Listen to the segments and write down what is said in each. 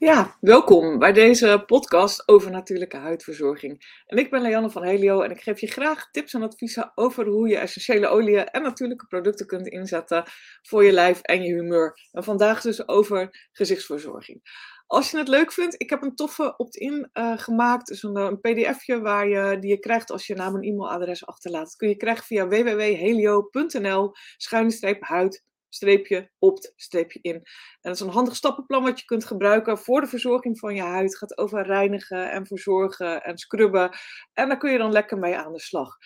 Ja, welkom bij deze podcast over natuurlijke huidverzorging. En ik ben Leanne van Helio en ik geef je graag tips en adviezen over hoe je essentiële oliën en natuurlijke producten kunt inzetten voor je lijf en je humeur. En vandaag dus over gezichtsverzorging. Als je het leuk vindt, ik heb een toffe opt-in uh, gemaakt. Dus een, een pdfje waar je, die je krijgt als je naam en e-mailadres achterlaat. Dat kun je krijgen via www.helio.nl huid streepje opt, streepje in. En dat is een handig stappenplan wat je kunt gebruiken voor de verzorging van je huid. Het gaat over reinigen en verzorgen en scrubben. En daar kun je dan lekker mee aan de slag.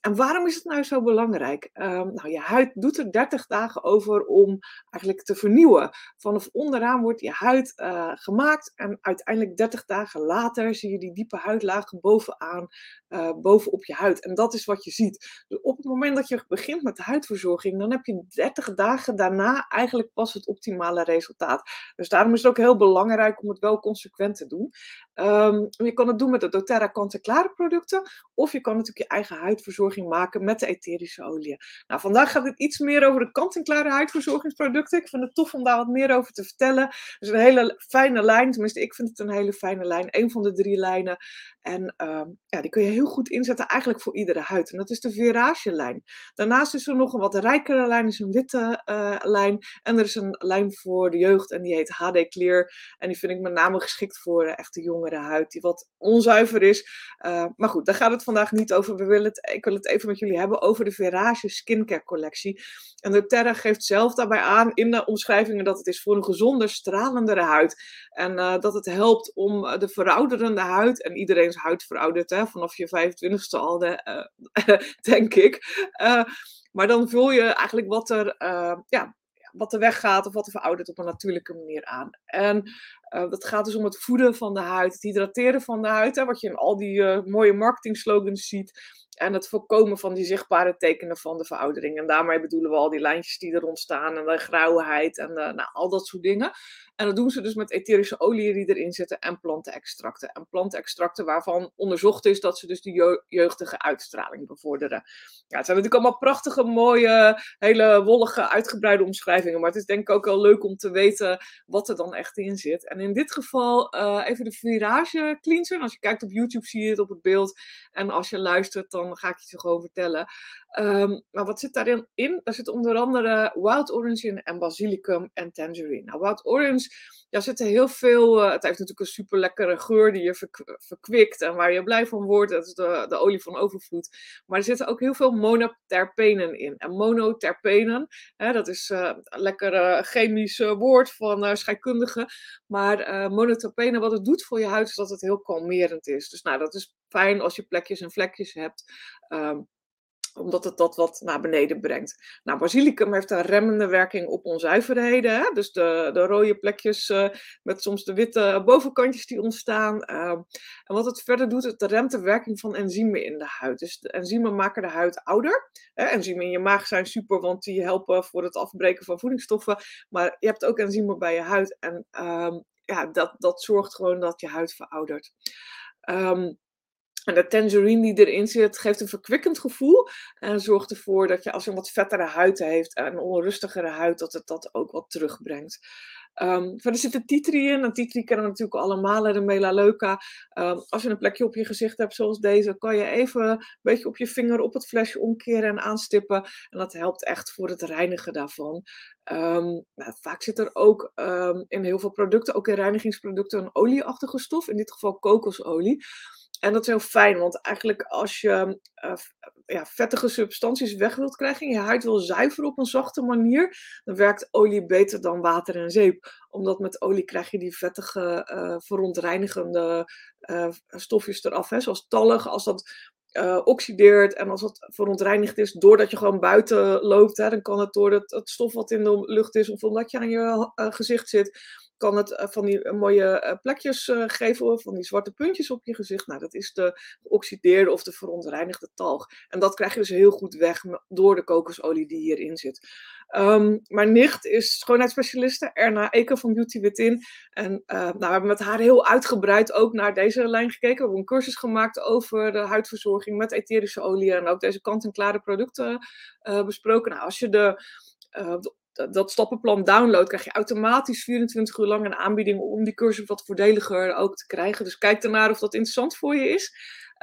En waarom is het nou zo belangrijk? Um, nou, je huid doet er 30 dagen over om eigenlijk te vernieuwen. Vanaf onderaan wordt je huid uh, gemaakt en uiteindelijk 30 dagen later zie je die diepe huidlagen bovenaan, uh, bovenop je huid. En dat is wat je ziet. Dus op het moment dat je begint met de huidverzorging, dan heb je 30 dagen daarna eigenlijk pas het optimale resultaat. Dus daarom is het ook heel belangrijk om het wel consequent te doen. Um, je kan het doen met de doTERRA kant-en-klare producten, of je kan natuurlijk je eigen huidverzorging maken met de etherische olie. Nou, vandaag gaat het iets meer over de kant-en-klare huidverzorgingsproducten. Ik vind het tof om daar wat meer over te vertellen. Het is een hele fijne lijn, tenminste ik vind het een hele fijne lijn. Een van de drie lijnen. En uh, ja, die kun je heel goed inzetten eigenlijk voor iedere huid. En dat is de Verage lijn. Daarnaast is er nog een wat rijkere lijn, is een witte uh, lijn. En er is een lijn voor de jeugd en die heet HD Clear. En die vind ik met name geschikt voor uh, echt de jongere huid, die wat onzuiver is. Uh, maar goed, daar gaat het vandaag niet over. We willen het, ik wil het even met jullie hebben over de Verage Skincare collectie. En de Terra geeft zelf daarbij aan in de omschrijvingen dat het is voor een gezonder, stralendere huid. En dat het helpt om de verouderende huid, en iedereen's huid veroudert hè, vanaf je 25ste al, de, uh, denk ik. Uh, maar dan vul je eigenlijk wat er, ja, wat er weggaat of wat er veroudert op een natuurlijke manier aan. En dat gaat dus om het voeden van de huid, het hydrateren van de huid, hè, wat je in al die mooie marketing slogans ziet. En het voorkomen van die zichtbare tekenen van de veroudering. En daarmee bedoelen we al die lijntjes die er ontstaan en de grauwheid en nou, al dat soort dingen. En dat doen ze dus met etherische oliën die erin zitten en plantenextracten. En plantenextracten waarvan onderzocht is dat ze dus de jeugdige uitstraling bevorderen. Ja, het zijn natuurlijk allemaal prachtige, mooie, hele wollige, uitgebreide omschrijvingen. Maar het is denk ik ook wel leuk om te weten wat er dan echt in zit. En in dit geval uh, even de Virage Cleanser. Als je kijkt op YouTube zie je het op het beeld. En als je luistert, dan ga ik je het gewoon vertellen. Um, maar wat zit daarin in? Daar zit onder andere wild orange in en basilicum en tangerine. Nou, wild orange, daar zit heel veel... Uh, het heeft natuurlijk een super lekkere geur die je verk verkwikt en waar je blij van wordt. Dat is de, de olie van overvloed. Maar er zitten ook heel veel monoterpenen in. En monoterpenen, hè, dat is uh, een lekker uh, chemisch woord van uh, scheikundigen. Maar monoterpenen, wat het doet voor je huid, is dat het heel kalmerend is. Dus nou, dat is fijn als je plekjes en vlekjes hebt. Um, omdat het dat wat naar beneden brengt. Nou, basilicum heeft een remmende werking op onzuiverheden. Hè? Dus de, de rode plekjes uh, met soms de witte bovenkantjes die ontstaan. Uh, en wat het verder doet, het remt de werking van enzymen in de huid. Dus de enzymen maken de huid ouder. Hè? Enzymen in je maag zijn super, want die helpen voor het afbreken van voedingsstoffen. Maar je hebt ook enzymen bij je huid. En um, ja, dat, dat zorgt gewoon dat je huid veroudert. Um, en de tangerine die erin zit, geeft een verkwikkend gevoel. En zorgt ervoor dat je als je een wat vettere huid heeft en een onrustigere huid, dat het dat ook wat terugbrengt. Um, verder zit er titri in. En titri kennen we natuurlijk allemaal, de melaleuca. Um, als je een plekje op je gezicht hebt zoals deze, kan je even een beetje op je vinger op het flesje omkeren en aanstippen. En dat helpt echt voor het reinigen daarvan. Um, nou, vaak zit er ook in heel veel producten, ook in reinigingsproducten, een olieachtige stof. In dit geval kokosolie. En dat is heel fijn, want eigenlijk als je uh, ja, vettige substanties weg wilt krijgen en je huid wil zuiveren op een zachte manier, dan werkt olie beter dan water en zeep. Omdat met olie krijg je die vettige, uh, verontreinigende stofjes eraf, hè, zoals tallig, als dat oxideert en als het verontreinigd is doordat je gewoon buiten loopt, hè, dan kan het door het, het, stof wat in de lucht is of omdat je aan je gezicht zit, kan het uh, van die mooie plekjes geven, van die zwarte puntjes op je gezicht. Nou, dat is de geoxideerde of de verontreinigde talg. En dat krijg je dus heel goed weg door de kokosolie die hierin zit. Um, mijn nicht is schoonheidsspecialiste, Erna Eke van Beauty Within. En nou, we hebben met haar heel uitgebreid ook naar deze lijn gekeken. We hebben een cursus gemaakt over de huidverzorging met etherische olie en ook deze kant-en-klare producten besproken. Nou, als je de, de dat stappenplan downloadt, krijg je automatisch 24 uur lang een aanbieding om die cursus wat voordeliger ook te krijgen. Dus kijk ernaar of dat interessant voor je is.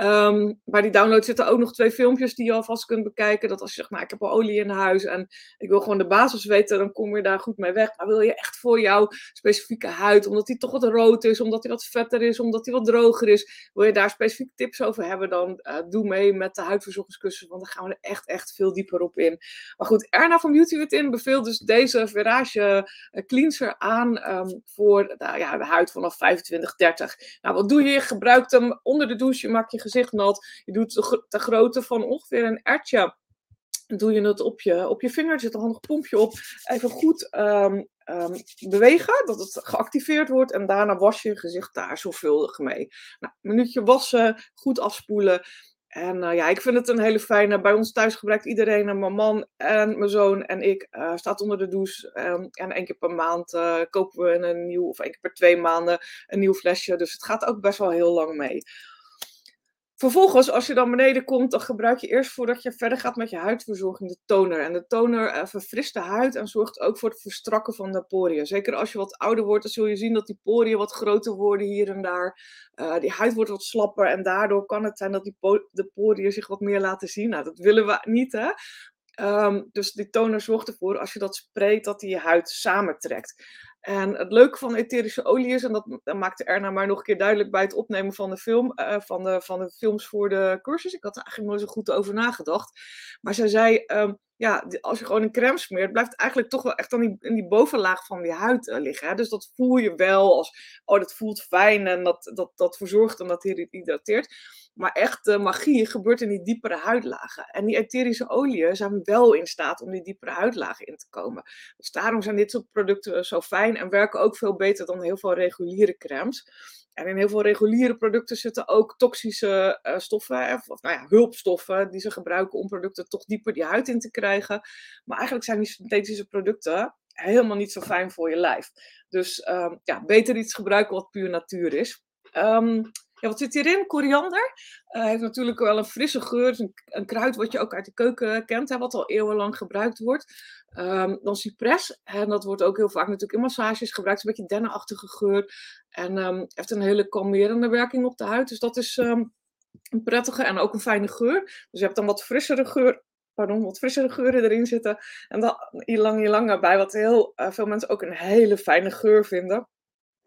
Um, bij die download zitten ook nog twee filmpjes die je alvast kunt bekijken. Dat als je zegt, nou, ik heb al olie in huis en ik wil gewoon de basis weten, dan kom je daar goed mee weg. Maar wil je echt voor jouw specifieke huid, omdat die toch wat rood is, omdat die wat vetter is, omdat die wat droger is, wil je daar specifieke tips over hebben, dan uh, doe mee met de huidverzorgingskussen, want dan gaan we er echt, echt veel dieper op in. Maar goed, Erna van Beauty Within beveelt dus deze Verage uh, cleanser aan um, voor uh, ja, de huid vanaf 25, 30. Nou, wat doe je? Je gebruikt hem onder de douche, je maakt je Je doet de, grootte van ongeveer een ertje. Doe je het op je, op je vinger, zit een handig pompje op. Even goed um, um, bewegen, dat het geactiveerd wordt. En daarna was je gezicht daar zorgvuldig mee. Nou, een minuutje wassen, goed afspoelen. En uh, ja, ik vind het een hele fijne. Bij ons thuis gebruikt iedereen, mijn man en mijn zoon en ik, uh, staat onder de douche. Um, en één keer per maand kopen we een nieuw, of één keer per twee maanden, een nieuw flesje. Dus het gaat ook best wel heel lang mee. Vervolgens, als je dan beneden komt, dan gebruik je eerst voordat je verder gaat met je huidverzorging de toner. En de toner uh, verfrist de huid en zorgt ook voor het verstrakken van de poriën. Zeker als je wat ouder wordt, dan zul je zien dat die poriën wat groter worden hier en daar. Uh, die huid wordt wat slapper en daardoor kan het zijn dat die de poriën zich wat meer laten zien. Nou, dat willen we niet, hè. Um, dus die toner zorgt ervoor, als je dat spreekt, dat die je huid samentrekt. En het leuke van etherische olie is, en dat, maakte Erna maar nog een keer duidelijk bij het opnemen van de film, uh, van, de, van de films voor de cursus. Ik had er eigenlijk nooit zo goed over nagedacht. Maar zij zei, um, ja, als je gewoon een crème smeert, blijft het eigenlijk toch wel echt aan die, in die bovenlaag van die huid uh, liggen. Dus dat voel je wel als, oh, dat voelt fijn en dat, dat, dat verzorgt en dat hydrateert. Maar echt de magie gebeurt in die diepere huidlagen. En die etherische oliën zijn wel in staat om die diepere huidlagen in te komen. Dus daarom zijn dit soort producten zo fijn en werken ook veel beter dan heel veel reguliere crèmes. En in heel veel reguliere producten zitten ook toxische uh, stoffen, of nou ja, hulpstoffen, die ze gebruiken om producten toch dieper die huid in te krijgen. Maar eigenlijk zijn die synthetische producten helemaal niet zo fijn voor je lijf. Dus um, ja, beter iets gebruiken wat puur natuur is. Um, ja, wat zit hierin? Koriander. Uh, heeft natuurlijk wel een frisse geur. Een, kruid wat je ook uit de keuken kent, hè, wat al eeuwenlang gebruikt wordt. Um, dan cypress. En dat wordt ook heel vaak natuurlijk in massages gebruikt. Een beetje dennenachtige geur. En um, heeft een hele kalmerende werking op de huid. Dus dat is um, een prettige en ook een fijne geur. Dus je hebt dan wat frissere geur pardon, wat frissere geuren erin zitten. En dan lang ilang bij, wat heel uh, veel mensen ook een hele fijne geur vinden.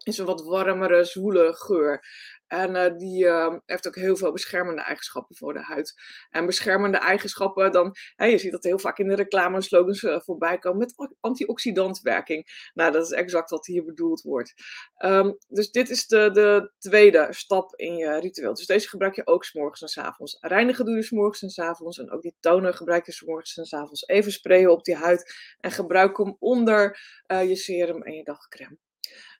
Is een wat warmere, zwoele geur. En uh, die uh, heeft ook heel veel beschermende eigenschappen voor de huid. En beschermende eigenschappen, dan, hè, je ziet dat heel vaak in de reclame slogans uh, voorbij komen met antioxidantwerking. Nou, dat is exact wat hier bedoeld wordt. Um, dus dit is de, de tweede stap in je ritueel. Dus deze gebruik je ook s'morgens en s avonds. Reinigen doe je s'morgens en s avonds. En ook die toner gebruik je s'morgens en s avonds. Even sprayen op die huid. En gebruik hem onder je serum en je dagcreme.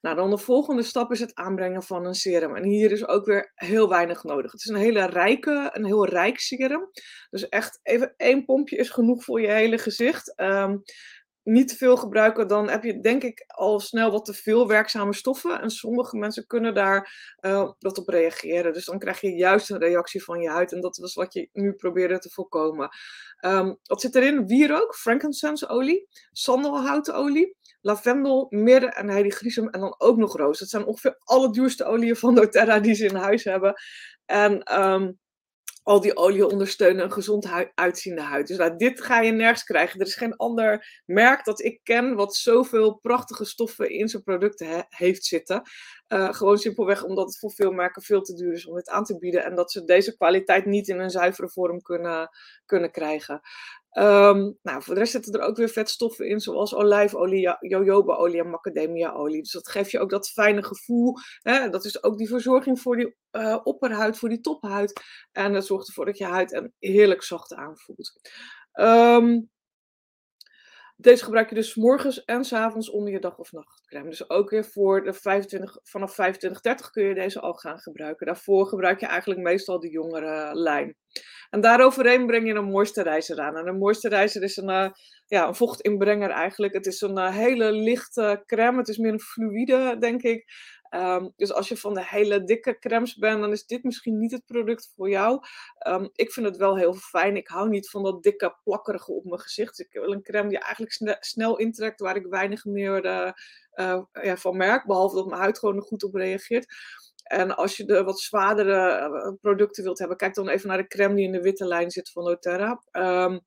Nou, dan de volgende stap is het aanbrengen van een serum. En hier is ook weer heel weinig nodig. Het is een hele rijke, een heel rijk serum. Dus echt even één pompje is genoeg voor je hele gezicht. Um, niet te veel gebruiken, dan heb je denk ik al snel wat te veel werkzame stoffen. En sommige mensen kunnen daar uh, wat op reageren. Dus dan krijg je juist een reactie van je huid. En dat is wat je nu probeerde te voorkomen. Um, wat zit erin? Wierook, frankincense olie, sandelhoutolie, lavendel, mirre en heligrisum en dan ook nog roos. Dat zijn ongeveer alle duurste oliën van doTERRA die ze in huis hebben. En um, al die oliën ondersteunen een gezond uitziende huid. Dus dit ga je nergens krijgen. Er is geen ander merk dat ik ken wat zoveel prachtige stoffen in zijn producten he heeft zitten. Uh, gewoon simpelweg omdat het voor veel merken veel te duur is om dit aan te bieden. En dat ze deze kwaliteit niet in een zuivere vorm kunnen, kunnen krijgen. Um, nou, voor de rest zitten er ook weer vetstoffen in, zoals olijfolie, jojobaolie en macadamiaolie. Dus dat geeft je ook dat fijne gevoel. Hè? Dat is ook die verzorging voor die uh, opperhuid, voor die tophuid. En dat zorgt ervoor dat je huid er heerlijk zacht aanvoelt. Um, deze gebruik je dus morgens en s avonds onder je dag- of nachtcreme. Dus ook weer voor de 25, vanaf 25, 30 kun je deze al gaan gebruiken. Daarvoor gebruik je eigenlijk meestal de jongere lijn. En daaroverheen breng je een moisturizer aan. En een moisturizer is een, uh, ja, een vochtinbrenger eigenlijk. Het is een uh, hele lichte crème. Het is meer een fluïde, denk ik. Ehm, dus als je van de hele dikke crèmes bent, dan is dit misschien niet het product voor jou. Ehm, ik vind het wel heel fijn. Ik hou niet van dat dikke plakkerige op mijn gezicht. Ik wil een crème die eigenlijk snel intrekt, waar ik weinig meer uh, ja, van merk. Behalve dat mijn huid gewoon er goed op reageert. En als je de wat zwaardere producten wilt hebben, kijk dan even naar de crème die in de witte lijn zit van doTERRA. Um,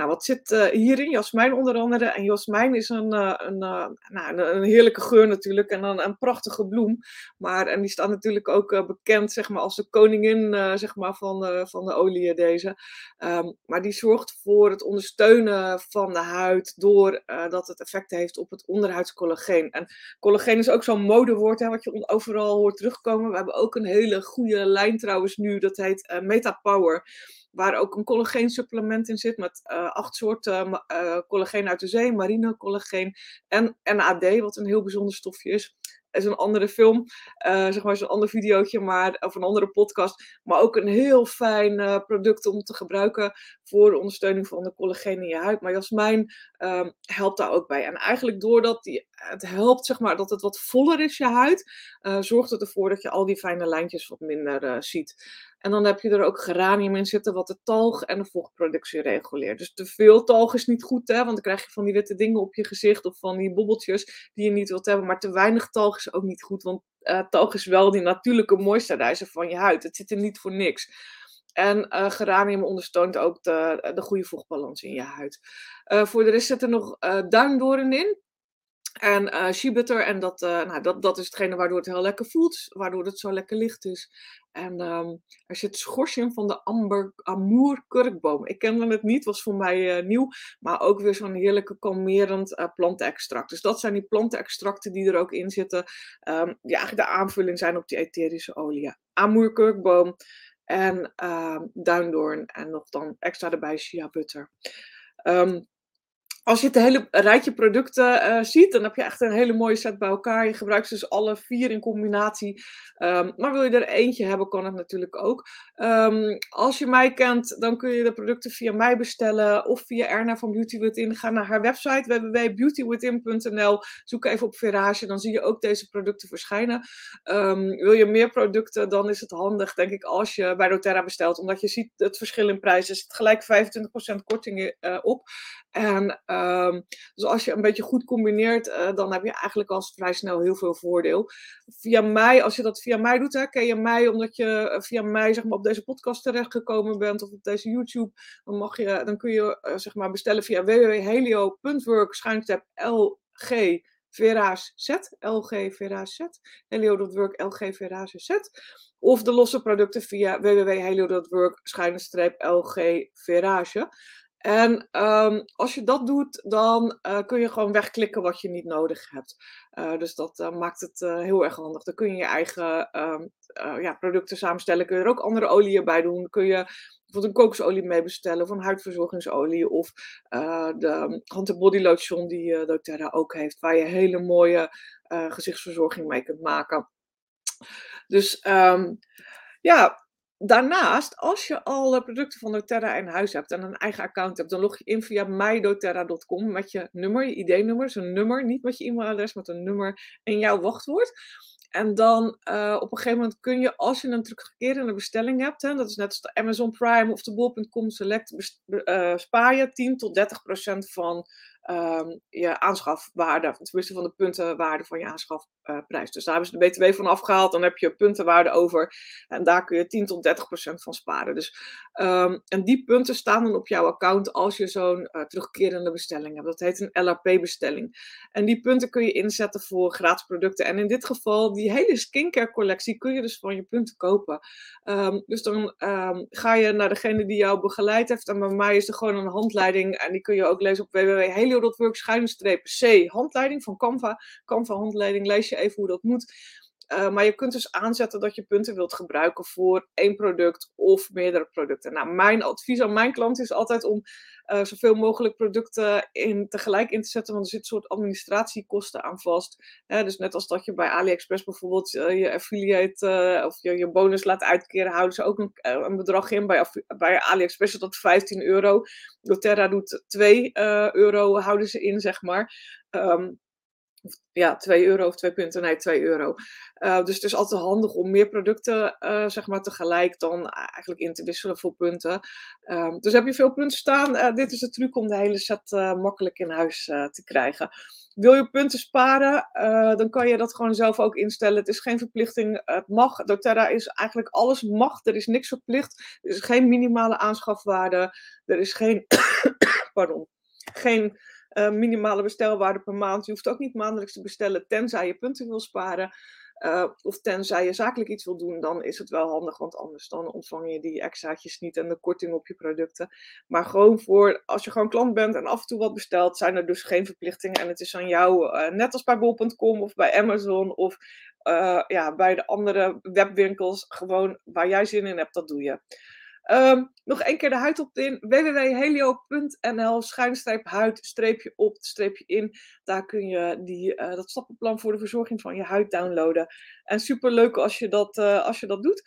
nou, wat zit uh, hierin? Jasmijn onder andere. En jasmijn is een, uh, een, uh, nou, een, heerlijke geur natuurlijk en een, een prachtige bloem. Maar, en die staat natuurlijk ook bekend zeg maar, als de koningin zeg maar, van, van de olie deze. Um, maar die zorgt voor het ondersteunen van de huid door dat het effect heeft op het onderhuidscollageen. En collageen is ook zo'n modewoord hè, wat je overal hoort terugkomen. We hebben ook een hele goede lijn trouwens nu, dat heet Metapower waar ook een collageensupplement in zit met uh, acht soorten uh, collageen uit de zee, marine collageen en NAD, wat een heel bijzonder stofje is is een andere film, uh, zeg maar zo'n ander videootje, maar, of een andere podcast. Maar ook een heel fijn product om te gebruiken voor de ondersteuning van de collageen in je huid. Maar jasmijn um, helpt daar ook bij. En eigenlijk doordat die, het helpt, zeg maar, dat het wat voller is, je huid, uh, zorgt het ervoor dat je al die fijne lijntjes wat minder ziet. En dan heb je er ook geranium in zitten, wat de talg en de vochtproductie reguleert. Dus te veel talg is niet goed, hè, want dan krijg je van die witte dingen op je gezicht of van die bobbeltjes die je niet wilt hebben. Maar te weinig talg is ook niet goed, want uh, talg is wel die natuurlijke moisturizer van je huid. Het zit er niet voor niks. En uh, geranium ondersteunt ook de, de goede vochtbalans in je huid. Voor de rest zit er nog uh, in. En uh, shea butter, en dat, uh, nou, dat, dat is hetgene waardoor het heel lekker voelt, waardoor het zo lekker licht is. En um, er zit schors in van de amber, kurkboom. Ik kende het niet, was voor mij uh, nieuw, maar ook weer zo'n heerlijke kalmerend uh, plantenextract. Dus dat zijn die plantenextracten die er ook in zitten, um, die eigenlijk de aanvulling zijn op die etherische olie. Amour kurkboom en uh, duindoorn en nog dan extra erbij shea butter. Als je het hele rijtje producten uh, ziet, dan heb je echt een hele mooie set bij elkaar. Je gebruikt dus alle vier in combinatie. Um, maar wil je er eentje hebben, kan het natuurlijk ook. Um, als je mij kent, dan kun je de producten via mij bestellen of via Erna van Beauty Within. Ga naar haar website www.beautywithin.nl. Zoek even op Verage, dan zie je ook deze producten verschijnen. Um, wil je meer producten, dan is het handig, denk ik, als je bij doTERRA bestelt. Omdat je ziet het verschil in prijs. Er gelijk 25% korting uh, op. En um, dus als je een beetje goed combineert, uh, dan heb je eigenlijk al vrij snel heel veel voordeel. Via mij, als je dat via mij doet, hè, ken je mij omdat je eh, via mij zeg maar, op deze podcast terechtgekomen bent of op deze YouTube, dan, mag je, dan kun je uh, zeg maar bestellen via www.helio.work LG Verage Z, LG Verage Z, helio.work LG Verage Z. Of de losse producten via www.helio.work LG Verage. En um, als je dat doet, dan uh, kun je gewoon wegklikken wat je niet nodig hebt. Uh, dus dat uh, maakt het heel erg handig. Dan kun je je eigen um, ja, producten samenstellen. Kun je er ook andere oliën bij doen. Kun je bijvoorbeeld een kokosolie mee bestellen. Of een huidverzorgingsolie. Of de hand- body lotion die doTERRA ook heeft. Waar je hele mooie gezichtsverzorging mee kunt maken. Dus um, ja, Daarnaast, als je al producten van doTERRA in huis hebt en een eigen account hebt, dan log je in via mydoterra.com met je nummer, je ID-nummer, een nummer, niet met je e-mailadres, met een nummer en jouw wachtwoord. En dan uh, op een gegeven moment kun je, als je een terugkerende bestelling hebt, hè, dat is net als de Amazon Prime of de bol.com Select, uh, spaar je 10 tot 30 procent van um, je aanschafwaarde, tenminste van de puntenwaarde van je aanschafprijs. dus daar hebben ze de BTW van afgehaald, dan heb je puntenwaarde over en daar kun je 10 tot 30 procent van sparen. Dus, um, en die punten staan dan op jouw account als je zo'n uh, terugkerende bestelling hebt. Dat heet een LRP-bestelling. En die punten kun je inzetten voor gratis producten. En in dit geval, die hele skincare collectie kun je dus van je punten kopen. Um, dus dan ga je naar degene die jou begeleid heeft. En bij mij is er gewoon een handleiding en die kun je ook lezen op www helio.work schuinstreep C handleiding van Canva. Canva handleiding, lees je even hoe dat moet. Uh, maar je kunt dus aanzetten dat je punten wilt gebruiken voor één product of meerdere producten. Nou, mijn advies aan mijn klant is altijd om uh, zoveel mogelijk producten in, tegelijk in te zetten, want er zit een soort administratiekosten aan vast. dus net als dat je bij AliExpress bijvoorbeeld uh, je affiliate of je, je bonus laat uitkeren, houden ze ook een, een bedrag in. Bij, bij AliExpress is dat 15 euro. doTERRA doet 2 euro, houden ze in, zeg maar. Um, ja, 2 euro of 2 punten, nee, 2 euro. Uh, dus het is altijd handig om meer producten, uh, zeg maar, tegelijk dan eigenlijk in te wisselen voor punten. Uh, dus heb je veel punten staan, uh, dit is de truc om de hele set makkelijk in huis te krijgen. Wil je punten sparen, dan kan je dat gewoon zelf ook instellen. Het is geen verplichting, het mag. doTERRA is eigenlijk alles mag, er is niks verplicht. Er is geen minimale aanschafwaarde, er is geen, pardon, geen uh, minimale bestelwaarde per maand. Je hoeft ook niet maandelijks te bestellen, tenzij je punten wil sparen. Uh, of tenzij je zakelijk iets wil doen, dan is het wel handig, want anders dan ontvang je die extraatjes niet en de korting op je producten. Maar gewoon voor, als je gewoon klant bent en af en toe wat bestelt, zijn er dus geen verplichtingen. En het is aan jou, uh, net als bij bol.com of bij Amazon of ja, bij de andere webwinkels, gewoon waar jij zin in hebt, dat doe je. Um, nog één keer de huid op in www.helio.nl schuinstreep huid streepje op streepje in. Daar kun je die, uh, dat stappenplan voor de verzorging van je huid downloaden. En super leuk als je dat, uh, als je dat doet.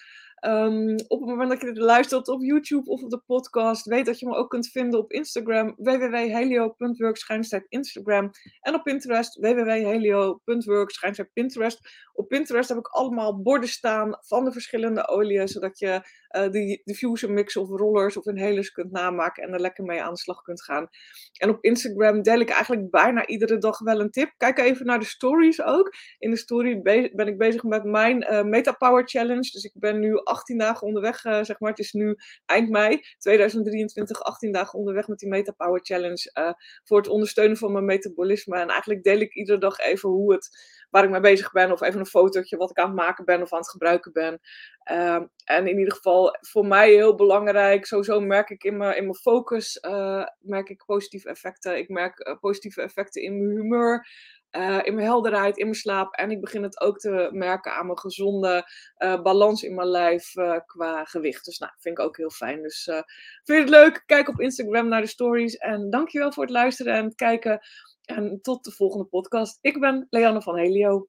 Um, op het moment dat je dit luistert op YouTube of op de podcast, weet dat je me ook kunt vinden op Instagram, www.helio.work, Instagram. En op Pinterest, www.helio.work, Pinterest. Op Pinterest heb ik allemaal borden staan van de verschillende oliën, zodat je uh, die diffuser mix of rollers of inhalers kunt namaken en er lekker mee aan de slag kunt gaan. En op Instagram deel ik eigenlijk bijna iedere dag wel een tip. Kijk even naar de stories ook. In de story ben ik bezig met mijn uh, Meta Power Challenge. Dus ik ben nu 18 dagen onderweg, uh, zeg maar. Het is nu eind mei 2023, 18 dagen onderweg met die Meta Power Challenge. Voor het ondersteunen van mijn metabolisme. En eigenlijk deel ik iedere dag even hoe het waar ik mee bezig ben. Of even een fotootje wat ik aan het maken ben of aan het gebruiken ben. Uh, en in ieder geval voor mij heel belangrijk. Sowieso merk ik in mijn, in mijn focus uh, merk ik positieve effecten. Ik merk uh, positieve effecten in mijn humeur. Uh, in mijn helderheid, in mijn slaap. En ik begin het ook te merken aan mijn gezonde balans in mijn lijf qua gewicht. Dus nou, vind ik ook heel fijn. Dus vind je het leuk? Kijk op Instagram naar de stories. En dankjewel voor het luisteren en het kijken. En tot de volgende podcast. Ik ben Leanne van Helio.